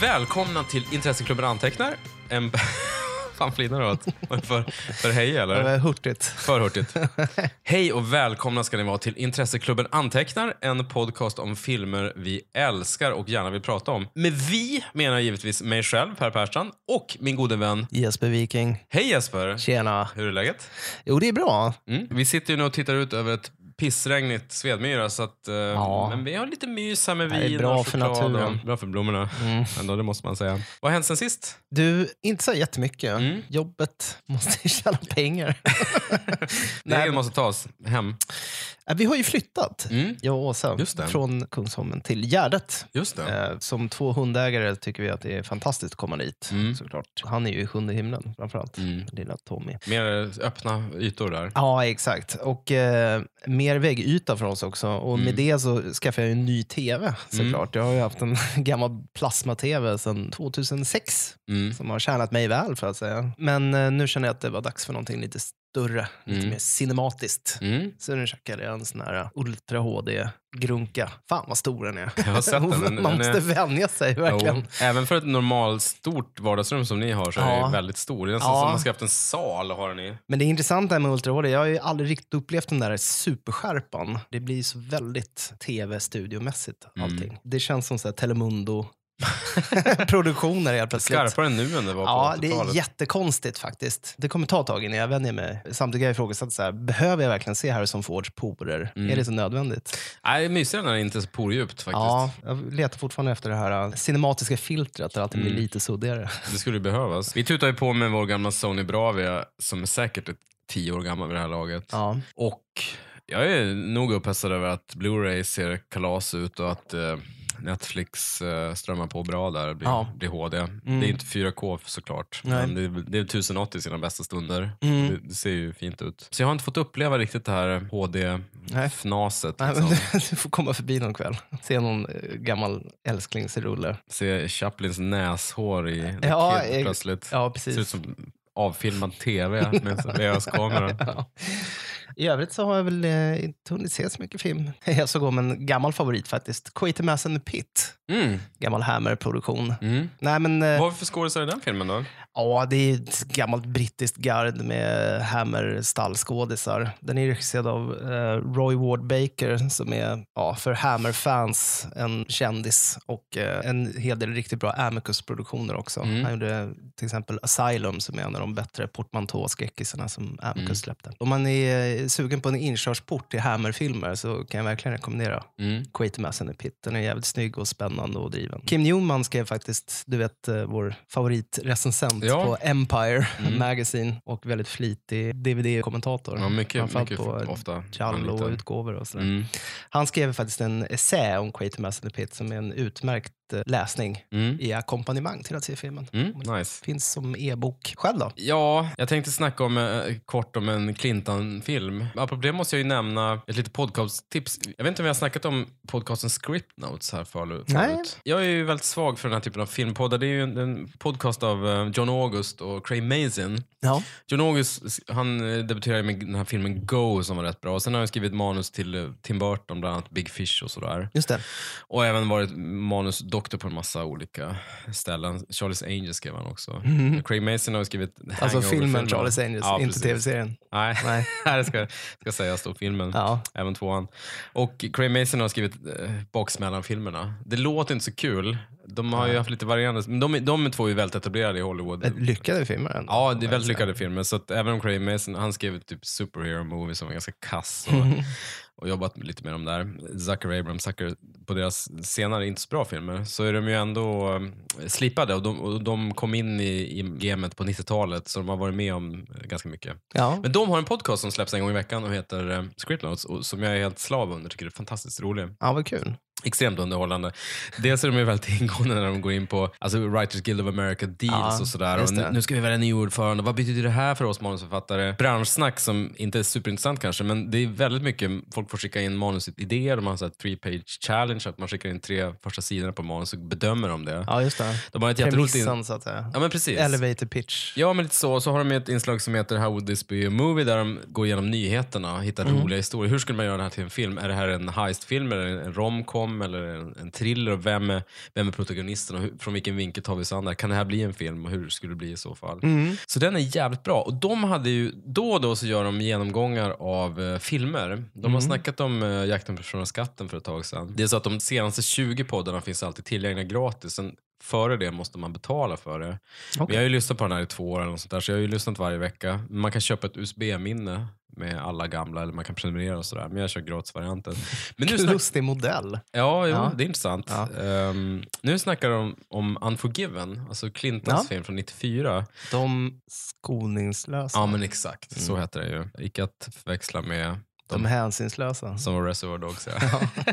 välkomna till Intresseklubben Antecknar. En... Fan flinar du åt? Det För, för hej Det eller? var hurtigt. För hurtigt. Hej och välkomna ska ni vara till Intresseklubben Antecknar, en podcast om filmer vi älskar och gärna vill prata om. Med vi menar jag givetvis mig själv, Per Persson, och min gode vän. Jesper Viking. Hej Jesper! Tjena. Hur är läget? Jo, det är bra. Mm. Vi sitter ju nu och tittar ut över ett pissregnigt Svedmyra, så att, eh, Ja. men vi har lite mys här med vin bra och för choklad och- naturen. Bra för blommorna, ändå, det måste man säga. Vad har hänt sen sist? Du, inte så jättemycket. Mm. Jobbet måste tjäna pengar. Det Nej, måste tas hem. Äh, Vi har ju flyttat, Mm. jag och Åsa, från Kungsholmen till Gärdet. Just det. Eh, Som två hundägare tycker vi att det är fantastiskt att komma dit. Mm. Såklart. Han är ju i sjunde himlen framförallt, Mm. lilla Tommy. Mer öppna ytor där. Ja, exakt. Och eh, mer väggyta för oss också. Och Mm. med det så skaffade jag en ny tv såklart. Jag har ju haft en gammal plasma-tv sedan 2006 Mm. som har tjänat mig väl för att säga. Men eh, nu känner jag att det var dags för någonting lite större, lite Mm. mer cinematiskt. Mm. Så nu checkade jag en sån här Ultra HD-grunka. Fan vad stor den är. Jag har sett den. Den- Man den måste är- vänja sig verkligen. Jo. Även för ett normalt stort vardagsrum som ni har så är Ja. det väldigt stor. Det är nästan Ja. som man ska haft en sal och ha den i. Men det intressanta med Ultra HD, jag har ju aldrig riktigt upplevt den där superskärpan. Det blir så väldigt tv-studiomässigt Mm. allting. Det känns som så här Telemundo produktioner helt plötsligt. Skarpare nu än det var på Ja, det är 80-talet. jättekonstigt faktiskt. Det kommer ta ett tag innan jag vänjer mig. Samtidigt har jag ifrågasatt, så här, behöver jag verkligen se Harrison Fords porer? Mm. Är det så nödvändigt? Nej, mysigare när det inte är så pordjupt faktiskt. Ja, jag letar fortfarande efter det här uh, cinematiska filtret där allting Mm. blir lite suddigare. Det skulle ju behövas. Vi tutar ju på med vår gamla Sony Bravia som är säkert är tio år gammal vid det här laget. Ja. Och jag är nog upphetsad över att Blu-ray ser kalas ut och att eh, Netflix eh, strömmar på bra där. Blir, Ja. blir HD. Det är inte 4K såklart. Nej. Men det, är- det är 1080 i sina bästa stunder. Mm. Det, det ser ju fint ut. Så jag har inte fått uppleva riktigt det här. HD-fnaset. Liksom. du får komma förbi någon kväll. Se någon eh, gammal älsklingsrulle. Se Chaplins näshår i Ja, Kid plötsligt. Ja, Ser ut precis. som avfilmad tv med VHS-kamera. Ja. I övrigt så har jag väl eh, inte hunnit se så mycket film. Jag såg om en gammal favorit faktiskt. Quatermass and the Pit. Mm. Gammal Hammer-produktion. Mm. Nej men, eh, Vad var det för skådisar i den filmen då? Ja det är ett gammalt brittiskt gard med Hammer-stallskådisar. Den är regisserad av eh, Roy Ward Baker som är ja, för Hammer-fans en kändis och eh, en hel del riktigt bra Amicus-produktioner också. Mm. Han gjorde till exempel Asylum som är en av de bättre portmantå-skräckisarna som Amicus Mm. släppte. Om man är sugen på en inkörsport till Hammer-filmer så kan jag verkligen rekommendera Mm. Quatermass and the Pit. Den är jävligt snygg och spännande och driven. Kim Newman skrev faktiskt, du vet, eh, vår favoritrecensent Ja. på Empire Mm. Magazine och väldigt flitig DVD-kommentator. Ja, mycket, Framförallt mycket på ofta. Jallo-utgåvor och sådär. Mm. Han skrev faktiskt en essä om Quatermass and the Pit som är en utmärkt läsning Mm. i ackompanjemang till att se filmen. Mm. Nice. Finns som e-bok. Själv då? Ja, jag tänkte snacka om, eh, kort om en Clintan-film. Apropå det måste jag ju nämna ett litet podcast-tips. Jag vet inte om vi har snackat om podcasten Script Notes här förut. Nej. Jag är ju väldigt svag för den här typen av filmpoddar. Det är ju en, en podcast av eh, John August och Craig Mazin. Ja. John August han eh, debuterade med den här filmen Go som var rätt bra. Och sen har han skrivit manus till eh, Tim Burton, bland annat Big Fish och sådär. Just det. Och även varit manusdoktor på en massa olika ställen. Charlie's Angels skrev han också. Craig Mason har skrivit. Alltså filmen Charlie's Angels, Ja, inte tv-serien. Nej, Nej. det ska, ska sägas då, filmen. Ja. Även tvåan. Och Craig Mason har skrivit eh, Baksmällan-filmerna. Det låter inte så kul. De har ju haft lite varierande, men de, de två är väldigt etablerade i Hollywood. Lyckade filmer ändå. Ja, det är väldigt lyckade filmer. Så att även om Craig Mason, han skrev typ superhero movies som var ganska kass och, och jobbat lite med dem där. Zucker Abrams, Zucker, på deras senare inte så bra filmer, så är de ju ändå um, slipade och de, och de kom in i, i gamet på 90-talet så de har varit med om ganska mycket. Ja. Men de har en podcast som släpps en gång i veckan och heter eh, Script Notes och som jag är helt slav under, tycker är fantastiskt rolig. ja, vad kul. Extremt underhållande. Dels är de ju väldigt ingående när de går in på alltså, Writers Guild of America deals Ja, och sådär. Och nu, det. nu ska vi välja ny ordförande. Vad betyder det här för oss manusförfattare? Branschsnack som inte är superintressant kanske, men det är väldigt mycket, folk får skicka in manusidéer, de har en three page challenge, att man skickar in tre första sidorna på manus och bedömer de det. Ja, just det. De har ett jätteroligt... In... Så att säga. Ja men precis. Elevator pitch. Ja, men lite så. Så har de ett inslag som heter How would this be a movie där de går igenom nyheterna och hittar Mm. roliga historier. Hur skulle man göra det här till en film? Är det här en heistfilm eller en romcom? Rom eller en, en thriller? Och vem, är, vem är protagonisten och hur, från vilken vinkel tar vi oss an det? Kan det här bli en film och hur skulle det bli i så fall? Mm. Så den är jävligt bra. Och de hade ju, då och då så gör de genomgångar av eh, filmer. De har snackat om eh, Jakten på skatten för ett tag sedan. Det är så att de senaste 20 poddarna finns alltid tillgängliga gratis. Sen före det måste man betala för det. Men Okej. jag har ju lyssnat på den här i två år eller sånt där, så jag har ju lyssnat varje vecka. Man kan köpa ett USB-minne med alla gamla, eller man kan prenumerera och sådär. Men jag kör gratisvarianten. Men nu snack... Lustig modell. Ja, jo, Ja. det är intressant. Ja. Ehm, nu snackar de om Unforgiven, alltså Clintons Ja. film från 94. De skoningslösa. Ja men exakt, så Mm. heter det ju. Icke att förväxla med De hänsynslösa. som var Reservoir Dogs. Ja.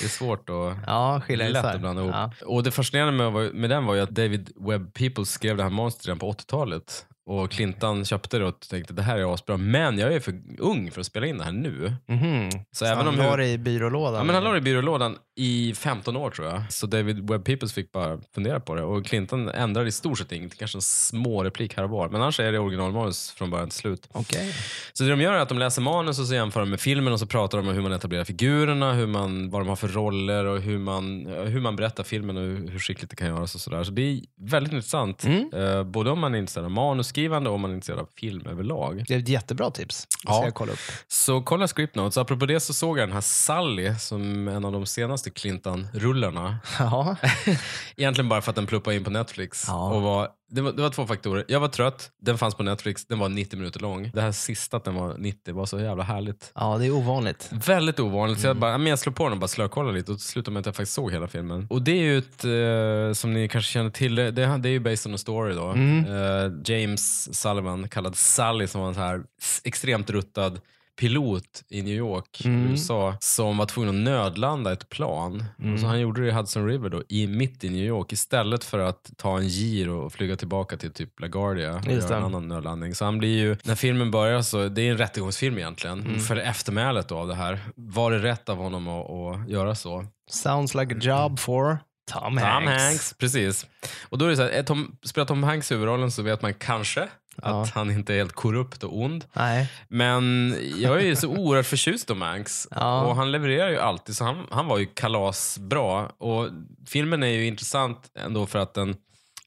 det är svårt att Ja, skilja lätt att blanda ihop. Ja. Och det fascinerande med, med den var ju att David Webb People skrev det här monstret redan på 80-talet. Och Clinton köpte det och tänkte det här är asbra, men jag är för ung för att spela in det här nu. Mhm. Så, Så även han om la det i byrålådan? Ja, men han la det i byrålådan i 15 år tror jag. Så David Webb Peoples fick bara fundera på det. Och Clinton ändrade i stort sett inget, kanske en små replik här och var. Men annars är det originalmanus från början till slut. Okej. Så det de gör är att de läser manus och så jämför de med filmen och så pratar de om hur man etablerar figurerna, hur man, vad de har för roller och hur man, hur man berättar filmen och hur, skickligt det kan göras och sådär. Så det är väldigt intressant. Mm. Eh, både om man är intresserad av manusskrivande och om man är intresserad av film överlag. Det är ett jättebra tips. Ja. kolla upp. Så kolla script notes. Apropå det så såg jag den här Sally som en av de senaste Clinton-rullarna. Ja. Egentligen bara för att den pluppade in på Netflix. Ja. Och var, det, var, det var två faktorer. Jag var trött, den fanns på Netflix, den var 90 minuter lång. Det här sista att den var 90 var så jävla härligt. ja, det är ovanligt. Väldigt ovanligt. Så jag, Mm. bara, men jag slår på den och bara slökollade lite och slutade med att jag faktiskt såg hela filmen. Och det är ju ett, eh, som ni kanske känner till, det, det det är ju based on a story då. Mm. Eh, James Sullivan, kallad Sally, som var en så här extremt ruttad pilot i New York, Mm. USA, som var tvungen att nödlanda ett plan. Mm. Och så han gjorde det i Hudson River då, i, mitt i New York, istället för att ta en gir och flyga tillbaka till typ LaGuardia och Just göra en annan nödlandning. Så han blir ju, när filmen börjar så, det är en rättegångsfilm egentligen, Mm. för eftermälet då av det här. Var det rätt av honom att, att göra så? Sounds like a job for Tom Hanks. Tom Hanks, precis. Och då är det så här, är Tom, spelar Tom Hanks huvudrollen så vet man kanske Ja. att han inte är helt korrupt och ond. Nej. Men jag är ju så oerhört förtjust i Hanks. Ja. Och han levererar ju alltid, så han, han var ju kalasbra. Och filmen är ju intressant ändå för att den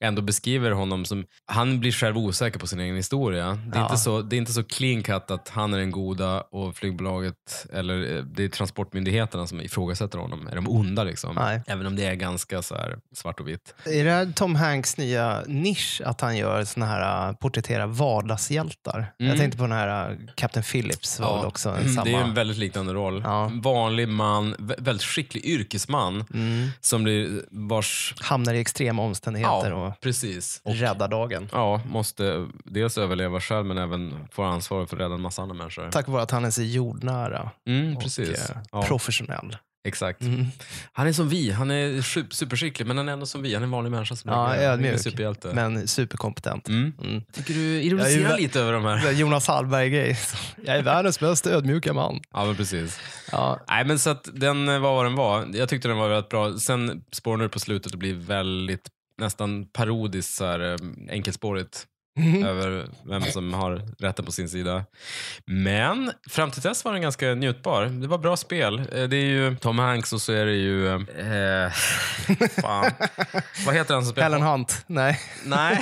ändå beskriver honom som, han blir själv osäker på sin egen historia. Det är, Ja. inte, så, det är inte så clean cut att han är den goda och flygbolaget, eller eh, det är transportmyndigheterna som ifrågasätter honom, är de onda liksom. Nej. Även om det är ganska så svart och vitt. Är det Tom Hanks nya nisch att han gör såna här uh, porträttera vardagshjältar? Mm. Jag tänkte på den här uh, Captain Phillips var väl också en Mm, samma. Det är en väldigt liknande roll. Ja. Vanlig man, vä- väldigt skicklig yrkesman mm. som blir vars... Hamnar i extrema omständigheter Ja, och precis. Och, räddar dagen. ja, måste dels överleva själv men även få ansvar för att rädda en massa andra människor. Tack vare att han är så jordnära Mm, och eh, Ja, professionell. exakt. Mm. Han är som vi. Han är su- superskicklig men han är ändå som vi. Han är en vanlig människa. Som Ja, ödmjuk. superhjälte. Men superkompetent. Mm. Mm. Tycker du ironiserar ju- lite över de här? är Jonas Hallberg-grej. Jag är världens mest ödmjuka man. Ja, men precis. Ja. Nej, men så att den var vad den var. Jag tyckte den var väldigt bra. Sen spårar den ur på slutet och blir väldigt nästan parodiskt så här, eh, enkelspårigt enkelspårigt över vem som har rätten på sin sida. Men fram till dess var den ganska njutbar. Det var bra spel. Eh, Det är ju Tom Hanks och så är det ju... Eh, fan. Vad heter han som spelar? Helen Hunt. Nej. Nej,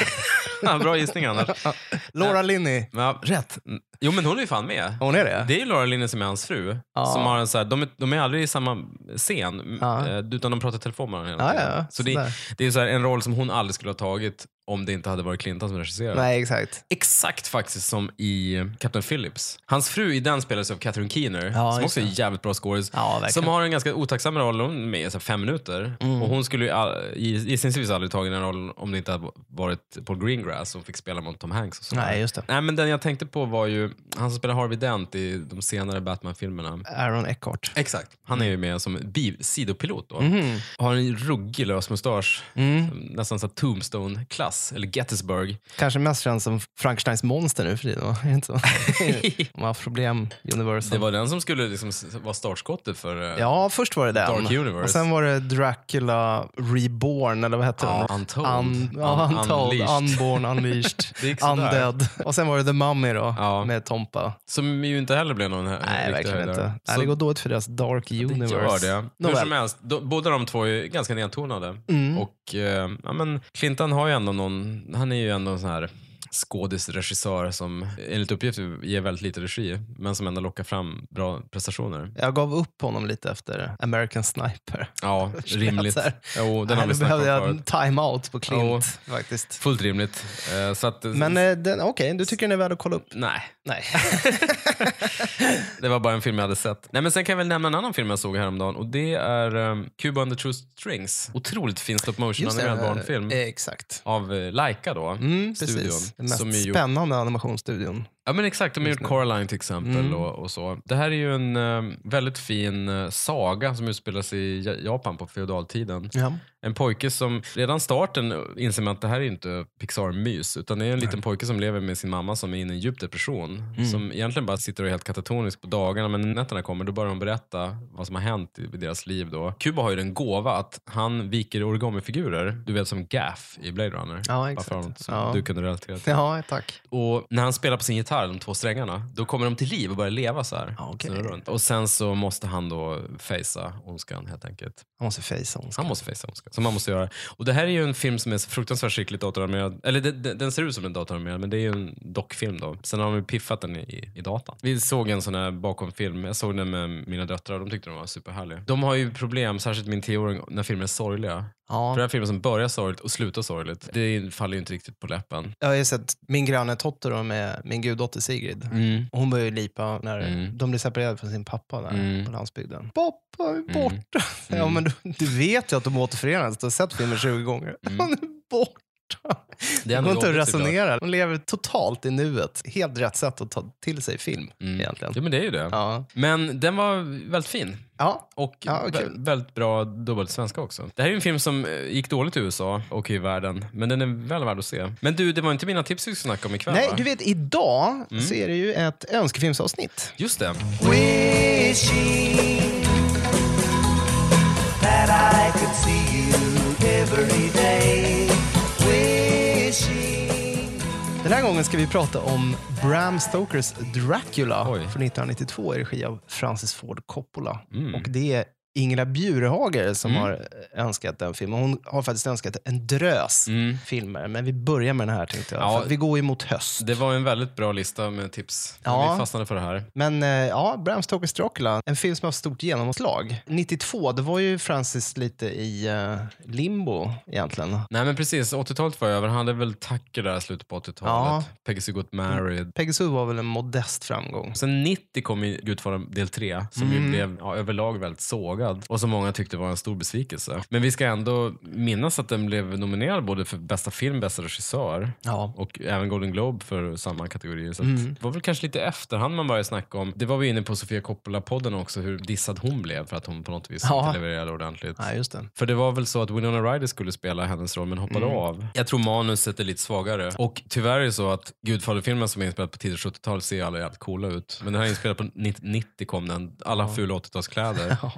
bra gissning annars. Laura Linney. Ja, rätt. Jo men hon är ju fan med. Hon är det? Det är ju Laura Linney som är hans fru. Ja. Som har en så här, de, är, de är aldrig i samma scen, Ja. eh, utan de pratar i telefon med varandra hela tiden. ja, Så det, sådär. det är så en roll som hon aldrig skulle ha tagit om det inte hade varit Clinton som regisserade. Nej, exakt. Exakt faktiskt som i Captain Phillips. Hans fru i den spelades av Catherine Keener, Ja, som också är det. jävligt bra skådis. Ja. Som har en ganska otacksam roll, hon är med i fem minuter. Mm. Och hon skulle ju all, i- gissningsvis aldrig tagit den rollen om det inte hade varit Paul Greengrass som fick spela mot Tom Hanks. Och sådär. Nej, just det. Nej, men den jag tänkte på var ju han som spelar Harvey Dent i de senare Batman-filmerna. Aaron Eckhart. Exakt. Han är ju med som bi- sidopilot då. Mhm. Har en ruggig lös mustasch. Mm. Nästan så Tombstone-klass. Eller Gettysburg. Kanske mest känns som Frankensteins monster nu för tiden. va? Är det inte så? De har haft problem, Universal. Det var den som skulle liksom vara startskottet för eh, Ja, först var det den. Dark Universe. Och sen var det Dracula Reborn, eller vad hette Ja, den? Untold. Un, ja, Un- untold, Unleashed. Unborn, Unleashed, Det. Undead. Och sen var det The Mummy då, Ja. med Tompa. Som ju inte heller blev någon här, Nej, verkligen inte. Så Nej, det går dåligt för deras Dark det Universe. gör det. Hur som helst, då, båda de två är ganska nedtonade. Mm. Och eh, ja, men Clinton har ju ändå någon, han är ju ändå en sån här skådisregissör som enligt uppgift ger väldigt lite regi, men som ändå lockar fram bra prestationer. Jag gav upp honom lite efter American Sniper. Ja, rimligt. Jo, den har vi snackat behövde om jag förut. time-out på Clint faktiskt. Fullt rimligt. Eh, så att, Men eh, okej, du tycker den är värd att kolla upp? Nej, Nej. det var bara en film jag hade sett. Nej, men sen kan jag väl nämna en annan film jag såg häromdagen och det är um, Cuba and the True Strings. Otroligt fin stop motion animerad barnfilm. eh, Exakt. av Laika då, Mm, studion. precis. Den mest som gjort, spännande animationsstudion. Ja men exakt, de har gjort Coraline till exempel Mm. och, och så. Det här är ju en eh, väldigt fin eh, saga som utspelar sig i Ja- Japan på feodaltiden. Ja. En pojke som, redan starten inser man att det här är inte Pixar-mys, utan det är en liten pojke som lever med sin mamma som är inne i en djup depression. Mm. Som egentligen bara sitter och är helt katatonisk på dagarna, men när nätterna kommer då börjar hon berätta vad som har hänt i deras liv. Då. Kuba har ju den gåva att han viker origami-figurer, du vet som Gaff i Blade Runner. Ja, exakt. för att Ja. du kunde relatera till. ja, tack. Och när han spelar på sin gitarr, de två strängarna, då kommer de till liv och börjar leva så här. Snurrar runt. Och sen så måste han då facea ondskan helt enkelt. Han måste facea ondskan. Han måste facea ondskan, som man måste göra. Och det här är ju en film som är fruktansvärt skickligt datoranimerad. Eller det, det, den ser ut som en datoranimerad, men det är ju en dockfilm då. Sen har de piffat den i, i datan. Vi såg en sån här bakomfilm, jag såg den med mina döttrar och de tyckte den var superhärlig. De har ju problem, särskilt min tioåring, när filmer är sorgliga. Ja. För det här är filmer som börjar sorgligt och slutar sorgligt. Det faller ju inte riktigt på läppen. Jag har ju sett Min granne Totoro med min guddotter Sigrid. Mm. Och Hon börjar ju lipa när Mm. de blir separerade från sin pappa där Mm. på landsbygden. Pappa är borta. Ja, Mm. men du, du vet ju att de återförenas. Du har sett filmen 20 gånger. Mm. Han är borta. Det går inte att resonera. De lever totalt i nuet. Helt rätt sätt att ta till sig film Mm. egentligen. Ja men det är ju det. Ja. Men den var väldigt fin. Ja. Och Ja, kul. väldigt bra dubbelt svenska också. Det här är ju en film som eh, gick dåligt i USA och i världen, men den är väl värd att se. Men du, det var inte mina tips vi skulle snacka om ikväll Nej, va? du vet idag Mm. så är det ju ett önskefilmsavsnitt. Just det. Wishing Den här gången ska vi prata om Bram Stokers Dracula Oj. från 1992 i regi av Francis Ford Coppola. Mm. Och det är Ingela Bjurehager som Mm. har önskat den filmen. Hon har faktiskt önskat en drös Mm. filmer, men vi börjar med den här tänkte jag. Ja. Vi går ju mot höst. Det var en väldigt bra lista med tips. Ja. Vi fastnade för det här. Men eh, ja, Bram Stokers Dracula, en film som har stort genomslag. 92, det var ju Francis lite i eh, limbo egentligen. Nej men precis, 80-talet var över. Han hade väl Tucker där slutet på 80-talet. Peggy Sue Got Married. Peggy Sue var väl en modest framgång. Sen 90 kom ju Gudfadern del 3 som Mm. ju blev ja, överlag väldigt sågad och som många tyckte var en stor besvikelse. Men vi ska ändå minnas att den blev nominerad både för bästa film, bästa regissör Ja. och även Golden Globe för samma kategori. Så Mm. Det var väl kanske lite efterhand man började snacka om. Det var vi inne på Sofia Coppola-podden också, hur dissad hon blev för att hon på något vis Ja. inte levererade ordentligt. Nej, just det. För det var väl så att Winona Ryder skulle spela hennes roll men hoppade Mm. av. Jag tror manuset är lite svagare. Och tyvärr är det så att Gudfader-filmen som är inspelad på tidigt 70-tal ser alla jävligt coola ut. Men den här är inspelad på 90 kom den, alla fula 80-talskläder. Ja.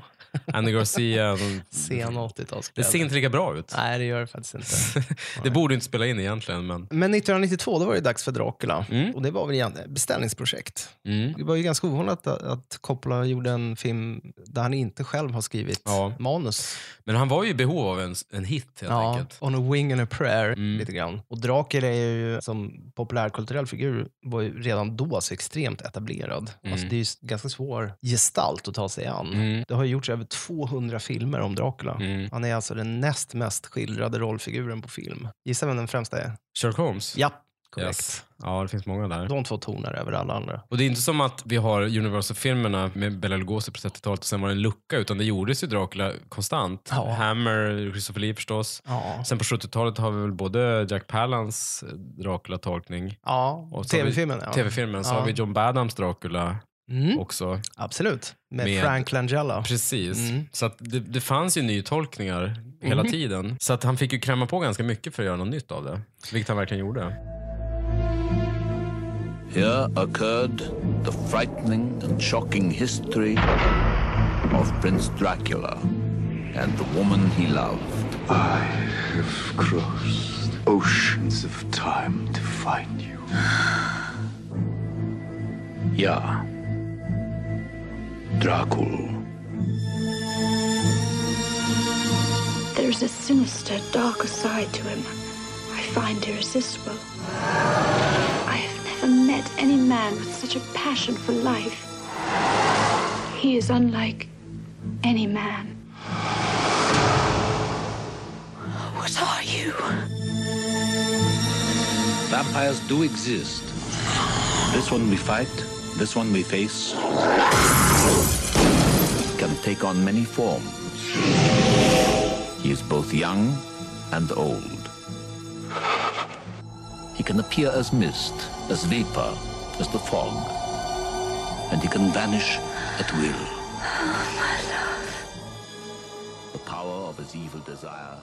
Andy Garcia, Sen 80-talskläder. det ser inte lika bra ut. Nej, det gör det faktiskt inte. Det borde inte spela in egentligen men... Men 1992 då var det dags för Dracula. Mm. Och det var väl ett beställningsprojekt. Mm. Det var ju ganska ovanligt att, att Coppola gjorde en film där han inte själv har skrivit Ja. manus. Men han var ju i behov av en, en hit helt Ja, enkelt. on a wing and a prayer Mm. lite grann. Och Dracula är ju som populärkulturell figur var ju redan då så extremt etablerad. Mm. Alltså det är ju ganska svår gestalt att ta sig an. Mm. Det har ju gjorts över 200 filmer om Dracula. Mm. Han är alltså den näst mest skildrade rollfiguren på film. Gissa vem den främsta är? Sherlock Holmes? Ja, korrekt. Yes. Ja, det finns många där. De två tonar över alla andra. Och det är inte som att vi har Universal-filmerna med Bela Lugosi på 30-talet och sen var det en lucka, utan det gjordes ju Dracula konstant. Ja. Hammer, Christopher Lee förstås. Ja, Sen på 70-talet har vi väl både Jack Palance Dracula-tolkning, ja. Och tv-filmen ja. tv-filmen, så har vi John Badhams Dracula Mm. också. Absolut. Med, Med- Frank Langella. Precis. Mm. Så att det, det fanns ju nytolkningar hela Mm. tiden. Så att han fick ju kräma på ganska mycket för att göra något nytt av det. Vilket han verkligen gjorde. Here occurred the frightening and shocking history of Prince Dracula and the woman he loved. I have crossed oceans of time to find you. Ja. Dracul. There's a sinister, darker side to him I find irresistible. I have never met any man with such a passion for life. He is unlike any man. What are you? Vampires do exist. This one we fight, this one we face. Can take on many forms. He is both young and old. He can appear as mist, as vapor, as the fog. And he can vanish at will. Oh, the power of his evil desire.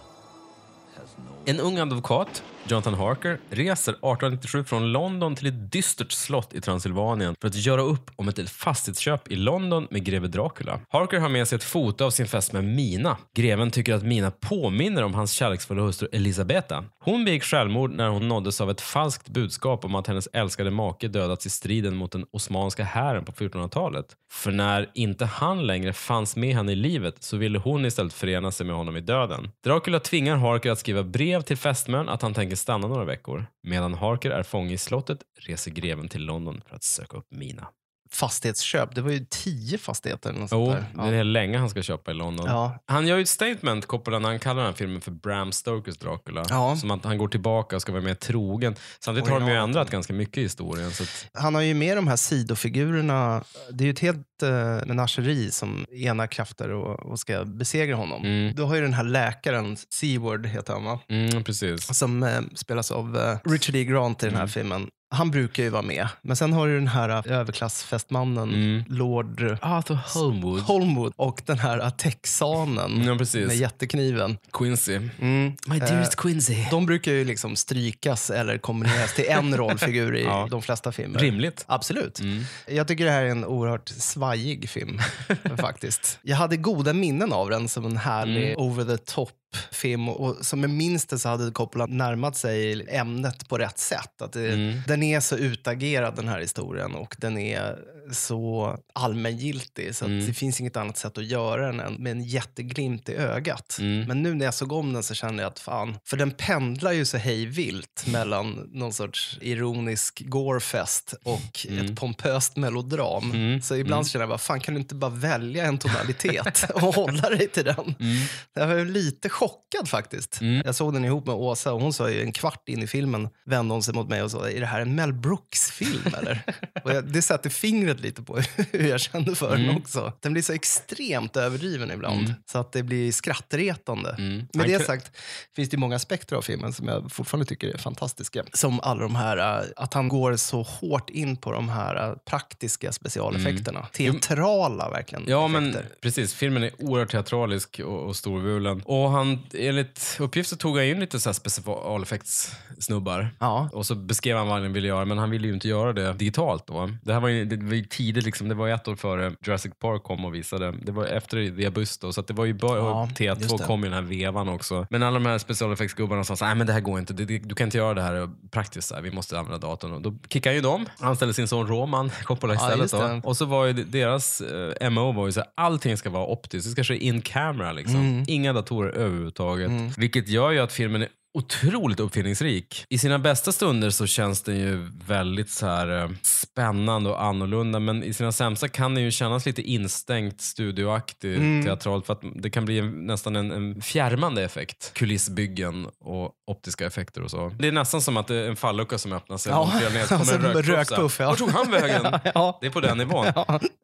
En ung advokat, Jonathan Harker, reser 1897 från London till ett dystert slott i Transylvanien för att göra upp om ett fastighetsköp i London med greve Dracula. Harker har med sig ett foto av sin fästmö Mina. Greven tycker att Mina påminner om hans kärleksfulla hustru Elisabeta. Hon begick självmord när hon nåddes av ett falskt budskap om att hennes älskade make dödats i striden mot den osmanska hären på 1400-talet. För när inte han längre fanns med henne i livet så ville hon istället förena sig med honom i döden. Dracula tvingar Harker att skriva brev till fästmön att han tänker stanna några veckor. Medan Harker är fånge i slottet reser greven till London för att söka upp Mina. Fastighetsköp, det var ju tio fastigheter. Eller något Jo, där. det är länge han ska köpa i London. Ja. Han gör ju ett statement, Coppola, när han kallar den här filmen för Bram Stokers Dracula. Ja. Som att han går tillbaka och ska vara mer trogen. Samtidigt har de ju ändrat ganska mycket i historien. Att, Han har ju med de här sidofigurerna. Det är ju ett helt eh, menageri som enar krafter och, och ska besegra honom. Mm. Du har ju den här läkaren, Seward heter han va? mm, precis. Som eh, spelas av eh, Richard E. Grant i den här Mm. filmen. Han brukar ju vara med. Men sen har du den här eh, överklassfestmannen, Mm. Lord Arthur Holmwood. Holmwood och den här eh, texanen Ja, med jättekniven. Quincy. Mm. My dearest Quincy. De brukar ju liksom strykas eller kombineras till en rollfigur i Ja. de flesta filmer. Rimligt. Absolut. Mm. Jag tycker det här är en oerhört svajig film. faktiskt. Jag hade goda minnen av den som en härlig Mm. over the top film och som jag minns det så hade Coppola närmat sig ämnet på rätt sätt. Att det, Mm. Den är så utagerad den här historien och den är så allmängiltig så Mm. det finns inget annat sätt att göra den än med en jätteglimt i ögat. Mm. Men nu när jag såg om den så kände jag att fan, för den pendlar ju så hej vilt mellan någon sorts ironisk gorefest och Mm. ett pompöst melodram. Mm. Så ibland känner jag bara, fan kan du inte bara välja en tonalitet och hålla dig till den? Mm. Jag var lite chockad faktiskt. Mm. Jag såg den ihop med Åsa och hon sa ju en kvart in i filmen vände hon sig mot mig och sa, är det här en Mel Brooks-film eller? och jag, det sätter fingret lite på hur jag kände för den Mm. också. Den blir så extremt överdriven ibland Mm. så att det blir skrattretande. Mm. Med det sagt finns det ju många aspekter av filmen som jag fortfarande tycker är fantastiska. Som alla de här, äh, att han går så hårt in på de här äh, praktiska specialeffekterna. Teatrala verkligen. Mm. Ja, men effekter. precis. Filmen är oerhört teatralisk och, och storvulen. Och han, enligt uppgift så tog han in lite så specialeffektssnubbar. Ja. Och så beskrev han vad han ville göra, men han ville ju inte göra det digitalt då. Det här var ju, det var ju tidigt, liksom, det var ett år före Jurassic Park kom och visade. Det var efter The Abyss då, så det var ju bara, Ja, och just T2 det. kom i den här vevan också. Men alla de här specialeffektsgubbarna sa nej men det här går inte, du kan inte göra det här praktiskt, så här. vi måste använda datorn. Och då kickade ju de, anställde sin son Roman Coppola Ja, istället. det. Och så var ju deras eh, MO var ju så här, allting ska vara optiskt, det ska ske in camera liksom. Mm. Inga datorer överhuvudtaget. Vilket gör ju att filmen är otroligt uppfinningsrik. I sina bästa stunder så känns den ju väldigt så här eh, spännande och annorlunda men i sina sämsta kan den ju kännas lite instängt studioaktig Mm. teatralt för att det kan bli en, nästan en, en fjärmande effekt. Kulissbyggen och optiska effekter och så. Det är nästan som att det är en fallucka som öppnar sig. Ja, och man trillar ner, så och kommer en rökpuff. rökpuff, ja. Vart tog han vägen? Ja. Det är på den nivån.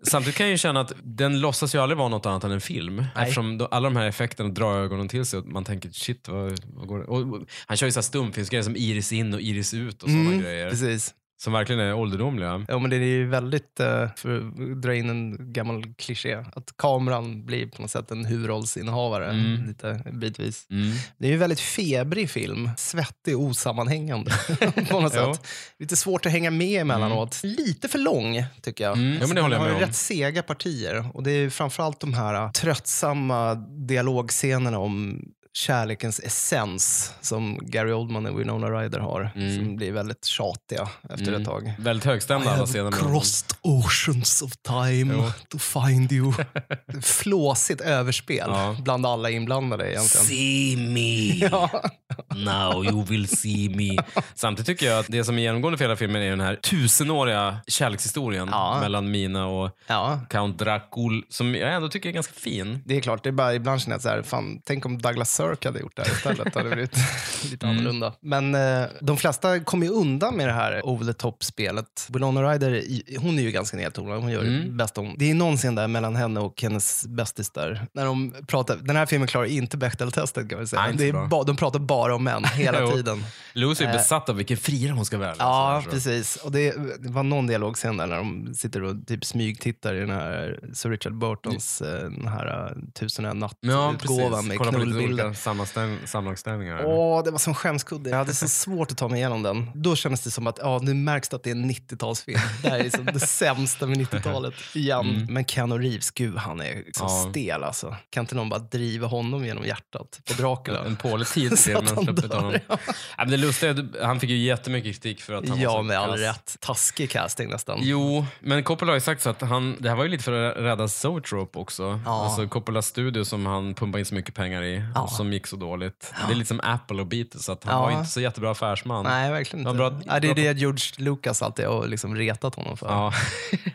Samtidigt kan jag ju känna att den låtsas ju aldrig vara något annat än en film. Eftersom då, alla de här effekterna drar ögonen till sig och man tänker shit, vad, vad går det? Och, och, han kör ju så stumfilmsgrejer som iris in och iris ut och sådana Mm, grejer. Precis. som verkligen är ålderdomliga. Ja, men det är ju väldigt, eh, för att dra in en gammal kliché, att kameran blir på något sätt en huvudrollsinnehavare Mm. lite bitvis. Mm. Det är ju en väldigt febrig film, svettig och osammanhängande på något. Mm. sätt. Lite svårt att hänga med emellanåt. Lite för lång tycker jag. Mm. Ja, men det håller jag med har om. rätt sega partier och det är framförallt de här tröttsamma dialogscenerna om kärlekens essens som Gary Oldman och Winona Ryder har, Mm. som blir väldigt tjatiga efter ett tag. Väldigt högstämda alla scener. med dem. crossed oceans of time Jo. to find you. Flåsigt överspel Ja. bland alla inblandade egentligen. See me, Ja. now you will see me. Samtidigt tycker jag att det som är genomgående för hela filmen är den här tusenåriga kärlekshistorien Ja. mellan Mina och Count Dracul som jag ändå tycker är ganska fin. det är klart. Det är bara ibland känner jag så här, fan, tänk om Douglas Sirk hade gjort det här istället. Det hade blivit lite Mm. annorlunda. Men eh, de flesta kommer ju undan med det här over the top-spelet. Winona Ryder, hon är ju ganska nedtonad. Hon gör det Mm. bäst om. Det är någon scen där mellan henne och hennes bästis där. När de pratar, den här filmen klarar inte Bechdel-testet kan vi säga. Nej, det ba, de pratar bara om män hela tiden. Lucy är Eh. besatt av vilken friare hon ska vara. Ja, precis. Och det, det var någon dialog sen där när de sitter och typ smygtittar i den här Sir Richard Burtons eh, den här uh, Tusen och en Ja, natt-utgåvan precis. med Kolla på lite knullbilder. Sammanställningar. Åh, det var som skämskudde. Jag hade så svårt att ta mig igenom den. Då kändes det som att ja, nu märks det att det är en 90-talsfilm. Det här är liksom det sämsta med 90-talet igen. Men Keanu Reeves, gud han är liksom Mm. Ja. stel alltså. Kan inte någon bara driva honom genom hjärtat på Dracula? En pålig tid att man han släppte honom. ja. Ja, men det lustiga, är han fick ju jättemycket kritik för att han var Ja, så med all rätt. Taskig casting nästan. Jo, men Coppola har ju sagt så att han, det här var ju lite för att rädda Zoetrope också. Ja. Alltså Coppola Studio som han pumpade in så mycket pengar i Ja. Och som gick så dåligt. Det är lite som Apple och Beatles, så att han Ja. var inte så jättebra affärsman. Nej, verkligen Ja, inte. bra- ja, det är det George Lucas alltid har liksom retat honom för. Ja,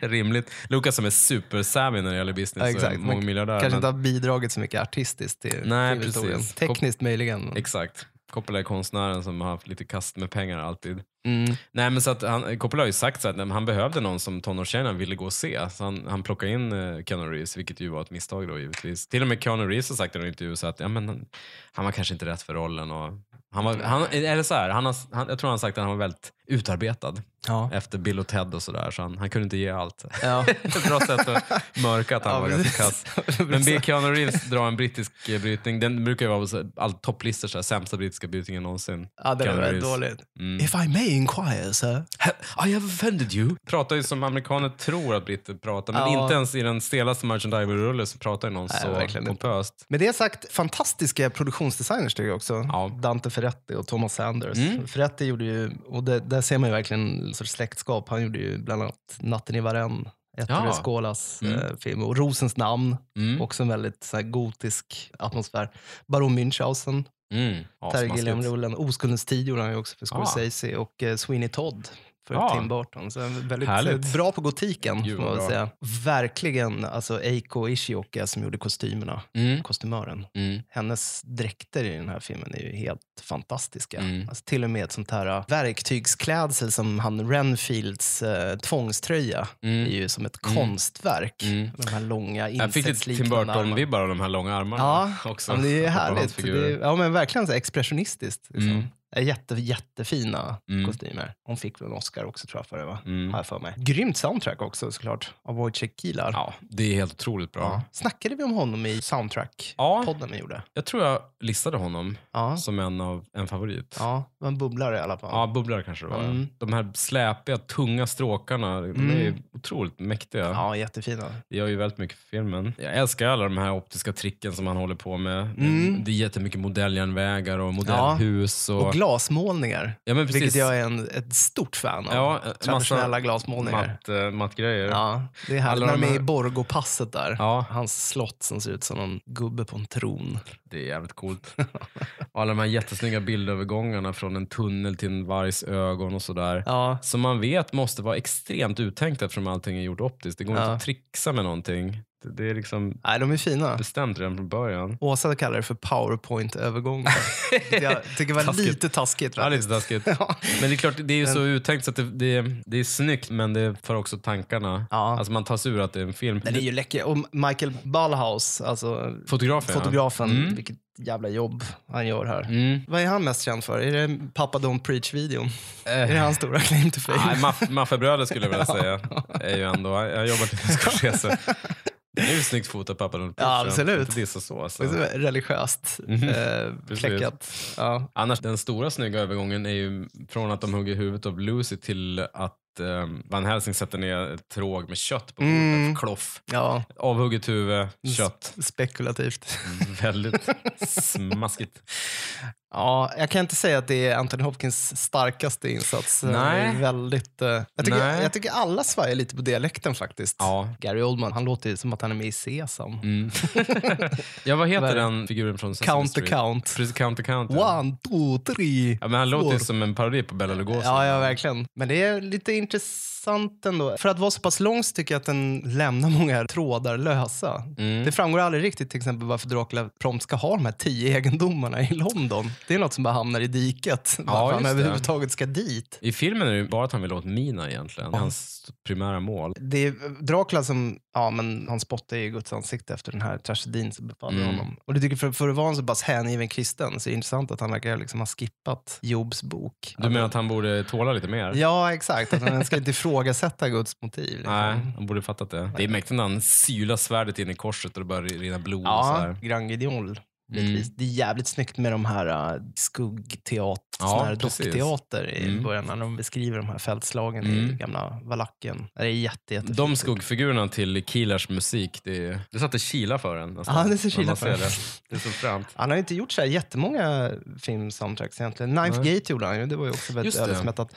rimligt. Lucas som är super-savvy när det gäller business Ja, och exakt. Men mångmiljardär. Kanske men- inte har bidragit så mycket artistiskt till Nej, precis. Tekniskt möjligen. Exakt. Coppola är konstnären som har haft lite kast med pengar alltid. Mm. Nej men så att han, Coppola har ju sagt så att nej, han behövde någon som tonårstjejerna ville gå och se. Så han, han plockade in uh, Keanu Reeves, vilket ju var ett misstag då givetvis. Till och med Keanu Reeves har sagt i en intervju så att ja, men, han, han var kanske inte rätt för rollen. Och han var, han, eller så här, han har, han, jag tror han har sagt att han var väldigt utarbetad Ja. efter Bill och Ted och sådär. Så han, han kunde inte ge allt. Ja. Ett bra sätt att mörka att han Ja, var ganska kass. Men Bill Keanu Reeves drar en brittisk eh, brytning. Den brukar ju vara på all topplistor, så här, sämsta brittiska brytningen någonsin. Ja, det var Reeves. dåligt. Mm. If I may inquire, sir. I have offended you. Pratar ju som amerikaner tror att britter pratar, men Ja. inte ens i den stelaste Merchant Ivory-rulle så pratar ju någon Nej, så pompöst. Med det sagt, fantastiska produktionsdesigners tycker jag också. Dante Ferretti och Thomas Sanders. Mm. Ferretti gjorde ju, och det, där ser man ju verkligen en sorts släktskap. Han gjorde ju bland annat Natten i Varennes, Ettore Ja. Skålas Mm. eh, film. Och Rosens namn, Mm. också en väldigt så här, gotisk atmosfär. Baron Münchhausen, Mm. Terry. Gilliam-rullen. Oskuldens tid gjorde han ju också för Ah. Scorsese och eh, Sweeney Todd för Ja. Tim Burton. Så väldigt Härligt. eh, bra på gotiken får man säga. Verkligen, alltså Eiko Ishioka som gjorde kostymerna, Mm. kostymören. Mm. Hennes dräkter i den här filmen är ju helt fantastiska. Mm. Alltså till och med ett sånt här äh, verktygsklädsel som han Renfields äh, tvångströja Mm. är ju som ett Mm. konstverk. Mm. De här långa Jag fick Tim insektsliknande armarna. Burton-vibbar av de här långa armarna Ja, också. ja, men det är härligt. Det är, ja, men verkligen så expressionistiskt. Liksom. Jätte, jättefina Mm. kostymer. Hon fick väl en Oscar också tror jag för det va? Mm. Har jag för mig. Grymt soundtrack också såklart. Av Wojciech Kilar. Ja, det är helt otroligt bra. Ja. Snackade vi om honom i Ja. soundtrack-podden vi gjorde? Jag tror jag listade honom Ja. som en, av, en favorit. Ja, en bubblare i alla fall. Ja, bubblare kanske det var. Mm. De här släpiga, tunga stråkarna, de Mm. är otroligt mäktiga. Ja, jättefina. Det gör ju väldigt mycket för filmen. Jag älskar alla de här optiska tricken som han håller på med. Mm. Det är jättemycket modelljärnvägar och modellhus. Och, Och glasmålningar. ja, men precis. Vilket jag är en, ett stort fan av. Ja, Traditionella massa glasmålningar. matt, eh, mattgrejer. Ja, det är härligt. När de är i Borgopasset där. Ja. Hans slott som ser ut som en gubbe på en tron. Det är jävligt coolt. och alla de här jättesnygga bildövergångarna från en tunnel till en vargs ögon och sådär. Ja, Som man vet måste vara extremt uttänkt eftersom allting är gjort optiskt. Det går Ja. inte att trixa med någonting. Det, det är liksom nej, de är fina. bestämt redan från början. Åsa kallar det för powerpoint-övergångar. jag tycker det var Taskigt. lite taskigt. Ja, faktiskt. lite taskigt. Ja. Men det är klart, det är ju så uttänkt så att det, det, det är snyggt men det för också tankarna. Ja. Alltså man tar sig ur att det är en film. Den är ju läcker. Och Michael Ballhaus, alltså Fotografen, fotografen, ja. Mm. vilket jävla jobb han gör här. Mm. Vad är han mest känd för? Är det Papa Don't Preach-videon? Eh, Är det hans stora claim to fame? Nej, maff- Maffiabröder skulle jag vilja säga. Är ju ändå, jag har jobbat med Scorsese. Det är ju snyggt fotat pappa. Don't Ja, absolut. Inte dissa så. Det är så Religiöst Mhm. eh, kläckat. Ja. Annars, den stora snygga övergången är ju från att de hugger huvudet av Lucy till att eh, Van Helsing sätter ner ett tråg med kött på bordet. Mm. Kloff. ja, Avhugget huvud, kött. spekulativt. Väldigt smaskigt. Ja, jag kan inte säga att det är Anthony Hopkins starkaste insats. Nej. Det är väldigt, eh, jag, tycker, Nej. jag tycker alla svajar lite på dialekten faktiskt. Ja. Gary Oldman, han låter ju som att han är med i Sesam. Mm. ja, vad heter den figuren från Sesame Count Street? count. Precis, Count the Count. ja. One, two, three. Ja, men han låter ju four. som en parodi på Bella Lugosi. Ja, ja, verkligen. Men det är lite intressant ändå. För att vara så pass lång så tycker jag att den lämnar många trådar lösa. Mm. Det framgår aldrig riktigt till exempel varför Dracula prompt ska ha de här tio egendomarna i London. Det är något som bara hamnar i diket. varför han överhuvudtaget ska dit. I filmen är det bara att han vill åt Mina egentligen. Är hans primära mål. Det är Dracula som, ja men han spottar ju Guds ansikte efter den här tragedin som befaller Mm. honom. Och det tycker för, för att vara en så pass hängiven kristen så är det intressant att han verkar liksom ha skippat Jobs bok. Du menar att han borde tåla lite mer? Ja, exakt. Att han ska inte ifrågasätta Guds motiv. Liksom. Nej, han borde fattat det. Det är mäktigt när han sylar svärdet in i korset och det börjar rinna blod. Ja. Grand Guignol. Mm. Det är jävligt snyggt med de här uh, skuggteater, Ja, dockteater i Mm. början när de beskriver de här fältslagen i Mm. gamla Valacken. Det är jätte. De skuggfigurerna till Keelers musik, det, det satte kila för en. nästan, Ja, det ser kila för en. Det. det är så fränt. Han har inte gjort så här jättemånga filmsoundtracks egentligen. Ninth Nej. Gate gjorde han ju. Det var ju också väldigt ödesmättat.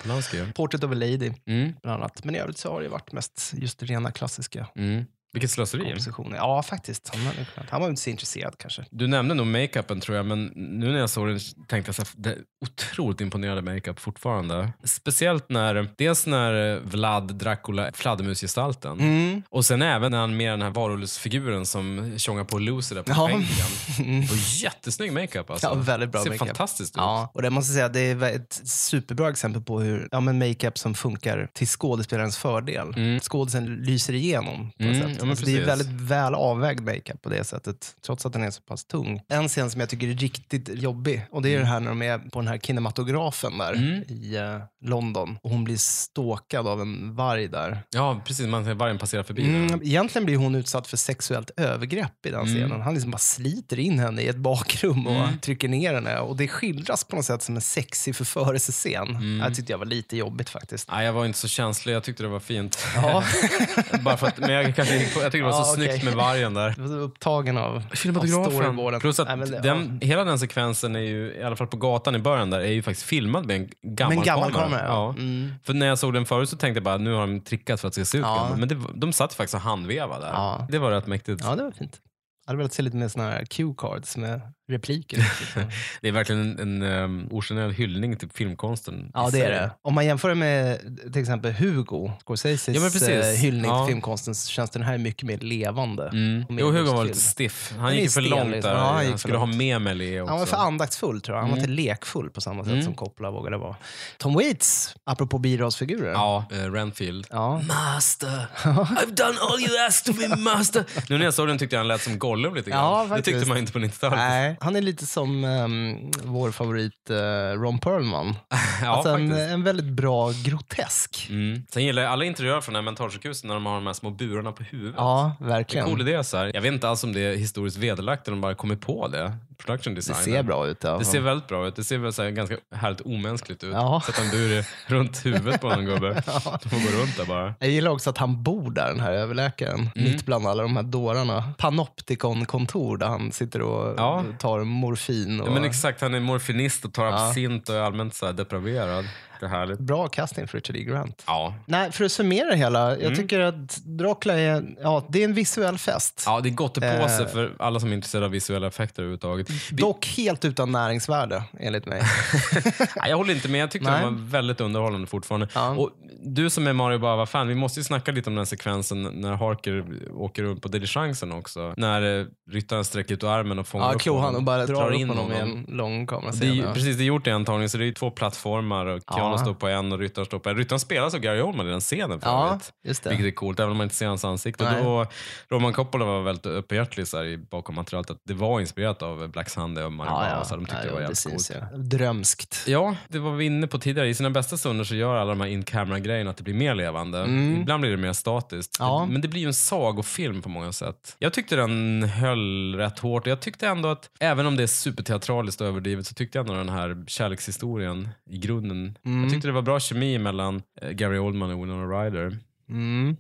Portrait of a Lady Mm, bland annat. Men i övrigt så har det varit mest just rena klassiska mm. Vilket slöseri. kompositioner. Ja, faktiskt. Han, hade kunnat- han var inte så intresserad kanske. Du nämnde nog makeupen tror jag, men nu när jag såg den tänkte jag att det är otroligt imponerande makeup fortfarande. Speciellt när, dels när Vlad Dracula, fladdermusgestalten, Mm. och sen även när han med den här varulvsfiguren som tjongar på Lucy där på Ja. bänken. Det var jättesnygg makeup alltså. Ja, väldigt bra Ser makeup. fantastiskt ut. Ja, och det måste jag säga, det är ett superbra exempel på hur ja, men makeup som funkar till skådespelarens fördel. Mm. Skådisen lyser igenom på något Mm, sätt. Ja, men alltså, det är väldigt väl avvägd makeup på det sättet, trots att den är så pass tung. En scen som jag tycker är riktigt jobbig, och det är det här när de är på den här kinematografen där Mm. i eh, London och hon blir stalkad av en varg där. Ja, precis. Man ser vargen passera förbi. Mm, egentligen blir hon utsatt för sexuellt övergrepp i den Mm. scenen. Han liksom bara sliter in henne i ett bakrum och Mm. trycker ner henne. Och det skildras på något sätt som en sexig förförelsescen. Mm. Det tyckte jag var lite jobbigt faktiskt. Nej, jag var inte så känslig. Jag tyckte det var fint. Ja, Bara för att, men jag, kanske, jag tyckte det var så snyggt med vargen där. jag var så upptagen av, av Cinematografen. storyboarden. Plus att Nej, men det- den, hela den sekvensen är ju, i alla fall på gatan i början där, är ju faktiskt filmad med en gammal, Med en gammal kamera. Ja. Mm. För när jag såg den förut så tänkte jag bara, nu har de trickat för att det ska se ut Ja. Men det, de satt faktiskt och handvevade där. Ja. Det var rätt mäktigt. ja, det var fint. Jag hade velat se lite mer såna här cue-cards med repliker. Det är verkligen en, en um, ogenerad hyllning till filmkonsten. Ja, det är det. Om man jämför det med till exempel Hugo, Scorseses Ja, eh, hyllning Ja. till filmkonsten, så känns den här mycket mer levande. Mm. Mer Jo, Hugo var lite stiff. Han Den gick för långt liksom. där. Ja, han han, skulle ha med Melee också. Han var för andaktsfull tror jag. Han var Mm. inte lekfull på samma sätt Mm. som Coppola vågade vara. Tom Waits, apropå birollsfigurer. Ja, eh, Renfield. Ja. Master, I've done all you asked of me master. Nu när jag såg den tyckte jag han lät som Gollum lite grann. Ja, det tyckte man inte på 90-talet. Nej, han är lite som ehm, vår favorit eh, Ron Perlman. Ja, alltså en, en väldigt bra grotesk. Mm. Sen gillar jag alla interiörer från det här mentalsjukhuset när de har de här små burarna på huvudet. Ja, Det är verkligen. cool idé. Så här. Jag vet inte alls om det är historiskt vederlagt eller de bara kommit på det. Production Det design. ser bra ut. Ja. Det ser väldigt bra ut. Det ser väl så här ganska härligt omänskligt ut. Ja. Sätta en bur runt huvudet på en gubbe. De får gå runt där bara. Jag gillar också att han bor där, den här överläkaren, Mm. mitt bland alla de här dårarna. Panopticon-kontor där han sitter och Ja. tar morfin. Och... Ja, men exakt, han är morfinist och tar Ja. absint och är allmänt så depraverad. Det är härligt. Bra casting för Richard E. Grant. Ja. Nej, för att summera det hela. Jag Mm. tycker att Dracula är, ja, det är en visuell fest. ja, det är gottepåse Eh. för alla som är intresserade av visuella effekter överhuvudtaget. Vi- Dock helt utan näringsvärde, enligt mig. Nej, jag håller inte med. Jag tyckte Nej. den var väldigt underhållande fortfarande. Ja. Och du som är Mario Bava-fan, vi måste ju snacka lite om den sekvensen när Harker åker runt på diligensen också. När eh, ryttaren sträcker ut armen och fångar Ja, upp klor han och bara drar, in upp honom i honom. en lång Det kamerascen. ja. precis, det är gjort i antagning så det är ju två plattformar och Ja. Ja. står på en och ryttaren står på en. Ryttaren spelas av Gary Oldman i den scenen för Ja, just det. Vilket är coolt, även om man inte ser hans ansikte. Nej. Då, Roman Coppola var väldigt öppenhjärtig bakom materialet att det var inspirerat av Black Sunday och Mario Ja, ja. så de tyckte ja, det var jävligt coolt. ju. Drömskt. Ja, det var vi inne på tidigare. I sina bästa stunder så gör alla de här in-camera-grejerna att det blir mer levande. Mm. Ibland blir det mer statiskt. Ja. Men det blir ju en sagofilm på många sätt. Jag tyckte den höll rätt hårt. Jag tyckte ändå att, även om det är superteatraliskt och överdrivet, så tyckte jag ändå den här kärlekshistorien i grunden. Mm. Jag tyckte det var bra kemi mellan eh, Gary Oldman och Winona Ryder. Mm.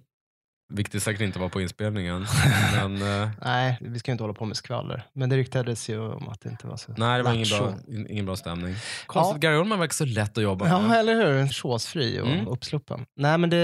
Vilket det säkert inte var på inspelningen. men eh, Nej, vi ska ju inte hålla på med skvaller. Men det ryktades ju om att det inte var så nej, det var ingen bra, in- ingen bra stämning. Konstigt, Gary Oldman verkar så lätt att jobba Ja, med. eller hur? Chosefri och Mm. uppsluppen. Nej, men det...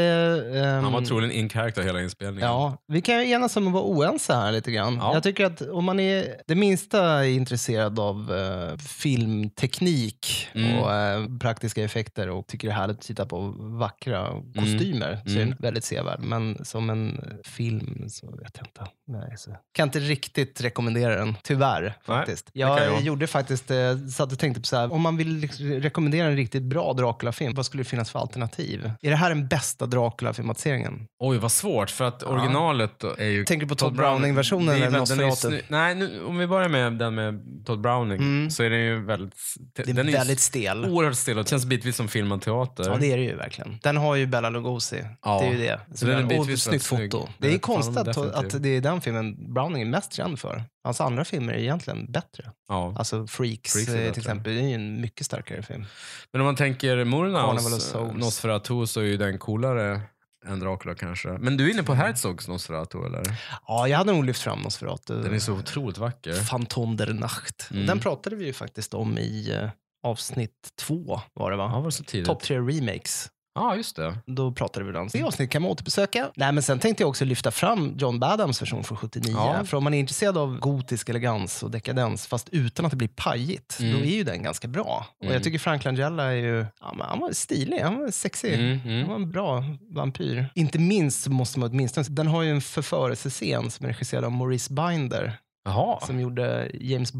ehm, Han var troligen in character hela inspelningen. Ja, vi kan ju enas om att vara oense här lite grann. Ja. Jag tycker att om man är det minsta intresserad av eh, filmteknik Mm. och eh, praktiska effekter och tycker det är härligt att titta på vackra kostymer så är den Mm. väldigt sevärd. Men som en film så vet jag inte. Nej, så. Kan inte riktigt rekommendera den, tyvärr. faktiskt. det Jag, jag. gjorde faktiskt, eh, satt och tänkte på så här, om man vill liksom rekommendera en riktigt bra Dracula-film, vad skulle det finnas för alternativ? Är det här den bästa Dracula-filmatiseringen? Oj, vad svårt. För att originalet är ju... Tänker du på Todd Browning-versionen det är eller är Nosferatu? Nej, nu, om vi börjar med den med Todd Browning Mm. så är den ju väldigt... Det är den ju väldigt stel. oerhört stel och känns bitvis som filmad teater. Ja, det är det ju verkligen. Den har ju Bella Lugosi. Ja. Det är ju det. Så den är och bitvis väldigt foto. Det är konstigt att, att det är den filmen Browning är mest känd för. Hans andra filmer är egentligen bättre. Ja. Alltså Freaks, Freaks eh, till exempel, det är ju en mycket starkare film. Men om man tänker Murnaus. Nosferatu så är ju den coolare än Dracula kanske. Men du är inne på Herzogs Nosferatu eller? Ja, jag hade nog lyft fram Nosferatu. Den är så otroligt vacker. Phantom der Nacht. Mm. Den pratade vi ju faktiskt om i eh, avsnitt två, var det va? Ja, var det så tidigt? Top 3 remakes. Ja, just det. Då pratade vi om det avsnitt kan man återbesöka. Nej, men sen tänkte jag också lyfta fram John Badhams version från 79. Ja. För om man är intresserad av gotisk elegans och dekadens, fast utan att det blir pajigt, Mm. då är ju den ganska bra. Och Mm. jag tycker Frank Langella är ju, ja, men han var stilig, han var sexig. Mm, mm. Han var en bra vampyr. Inte minst måste man åtminstone, den har ju en förförelsescen som är regisserad av Maurice Binder, Jaha. som gjorde James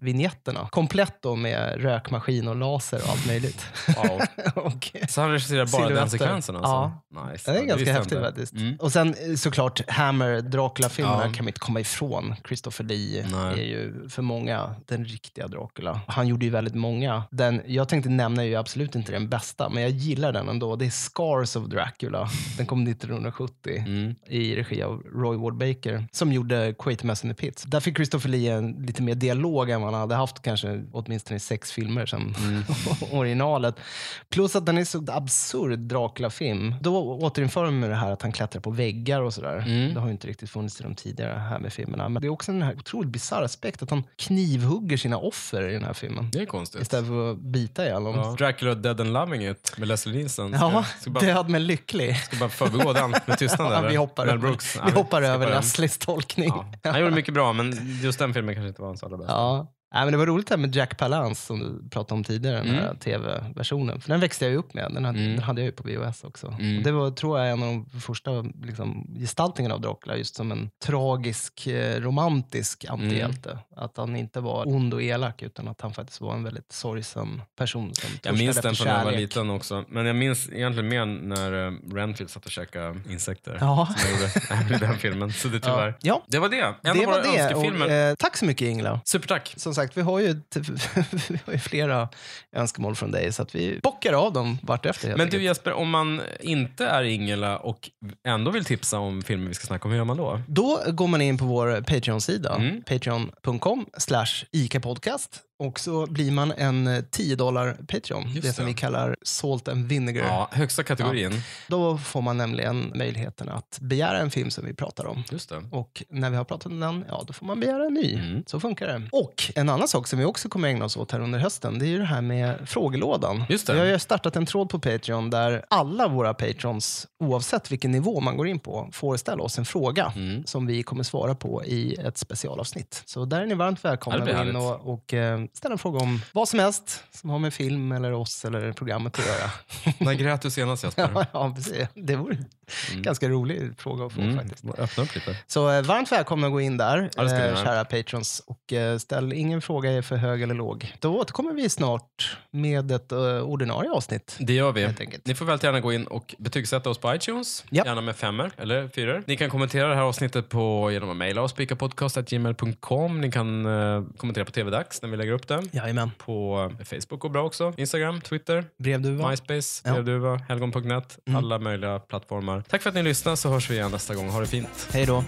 Bond-vinjetterna. Komplett då med rökmaskin och laser och allt möjligt. Wow. Så han regisserar bara den sekvensen alltså? Ja. Nice. Det är ganska häftigt faktiskt. Mm. Och sen eh, såklart Hammer, Dracula-filmerna Ja. kan man inte komma ifrån. Christopher Lee Nej. är ju för många den riktiga Dracula. Han gjorde ju väldigt många. Den, jag tänkte nämna är ju absolut inte den bästa, men jag gillar den ändå. Det är Scars of Dracula. Den kom 1970 Mm. i regi av Roy Ward Baker som gjorde Quatermass in the Pits. Där fick Christopher Lee en lite mer dialog än han hade haft kanske åtminstone sex filmer sedan Mm. originalet. Plus att den är så absurd Dracula-film. Då återinför de det här att han klättrar på väggar och sådär. Mm. Det har ju inte riktigt funnits i de tidigare här med filmerna. Men det är också den här otroligt bisarra aspekt att han knivhugger sina offer i den här filmen. Det är konstigt. Istället för att bita ihjäl dem. Ja. Dracula Dead and Loving It med Leslie Nielsen. Ja, Ska, ska bara, död men lycklig. ska bara förbigå den med tystnad Ja, vi hoppar, Mel Brooks. Vi hoppar över. Leslies tolkning. Ja. Han gjorde mycket bra, men just den filmen kanske inte var hans allra bästa. Ja. Nej, men det var roligt det här med Jack Palance som du pratade om tidigare, den här Mm. tv-versionen. För den växte jag upp med. Den hade, Mm. den hade jag ju på VHS också. Mm. Det var, tror jag, en av de första liksom, gestaltningarna av Dracula, just som en tragisk, eh, romantisk antihjälte. Mm. Att han inte var ond och elak, utan att han faktiskt var en väldigt sorgsen person som Jag minns den från när jag var liten också. Men jag minns egentligen mer när uh, Renfield satt och käkade insekter. Ja. Som jag gjorde i den filmen. Så det tyvärr. Ja. ja, Det var det. En det av var våra det. önskefilmer. Och, eh, tack så mycket Ingela. Supertack. Som sagt, vi har ju, vi har ju flera önskemål från dig, så att vi bockar av dem vartefter. Men du. Jesper, om man inte är Ingela och ändå vill tipsa om filmer vi ska snacka om, hur gör man då? Då går man in på vår Patreon-sida, Mm. patreon.com slash ICA-podcast. Och så blir man en eh, 10 dollar Patreon, Just det som det. vi kallar Salt and Vinegar. Ja, högsta kategorin. Då får man nämligen möjligheten att begära en film som vi pratar om. Just det. Och när vi har pratat om den, ja då får man begära en ny. Mm. Så funkar det. Och en annan sak som vi också kommer ägna oss åt här under hösten, det är ju det här med frågelådan. Just det. Vi har ju startat en tråd på Patreon där alla våra patrons, oavsett vilken nivå man går in på, får ställa oss en fråga Mm. som vi kommer svara på i ett specialavsnitt. Så där är ni varmt välkomna Ja, det in och, och eh, ställa en fråga om vad som helst som har med film eller oss eller programmet att göra. När grät du senast Jesper? ja, ja, precis. Det vore en ganska rolig fråga att få Mm, faktiskt. öppna upp lite. Så eh, varmt välkomna att gå in där, Ja, eh, kära patrons. Och eh, ställ ingen fråga är för hög eller låg. Då återkommer vi snart med ett eh, ordinarie avsnitt. Det gör vi. Ni får väldigt gärna gå in och betygsätta oss på iTunes. Ja. Gärna med femmer eller fyror. Ni kan kommentera det här avsnittet på, genom att mejla oss, pikapodcast.gmail.com. Ni kan eh, kommentera på TV-dags när vi lägger upp det. Jajamän. På Facebook går bra också. Instagram, Twitter, Brevduva. MySpace, Ja. Brevduva, helgon.net. Mm. Alla möjliga plattformar. Tack för att ni lyssnade så hörs vi igen nästa gång. Ha det fint. Hej då.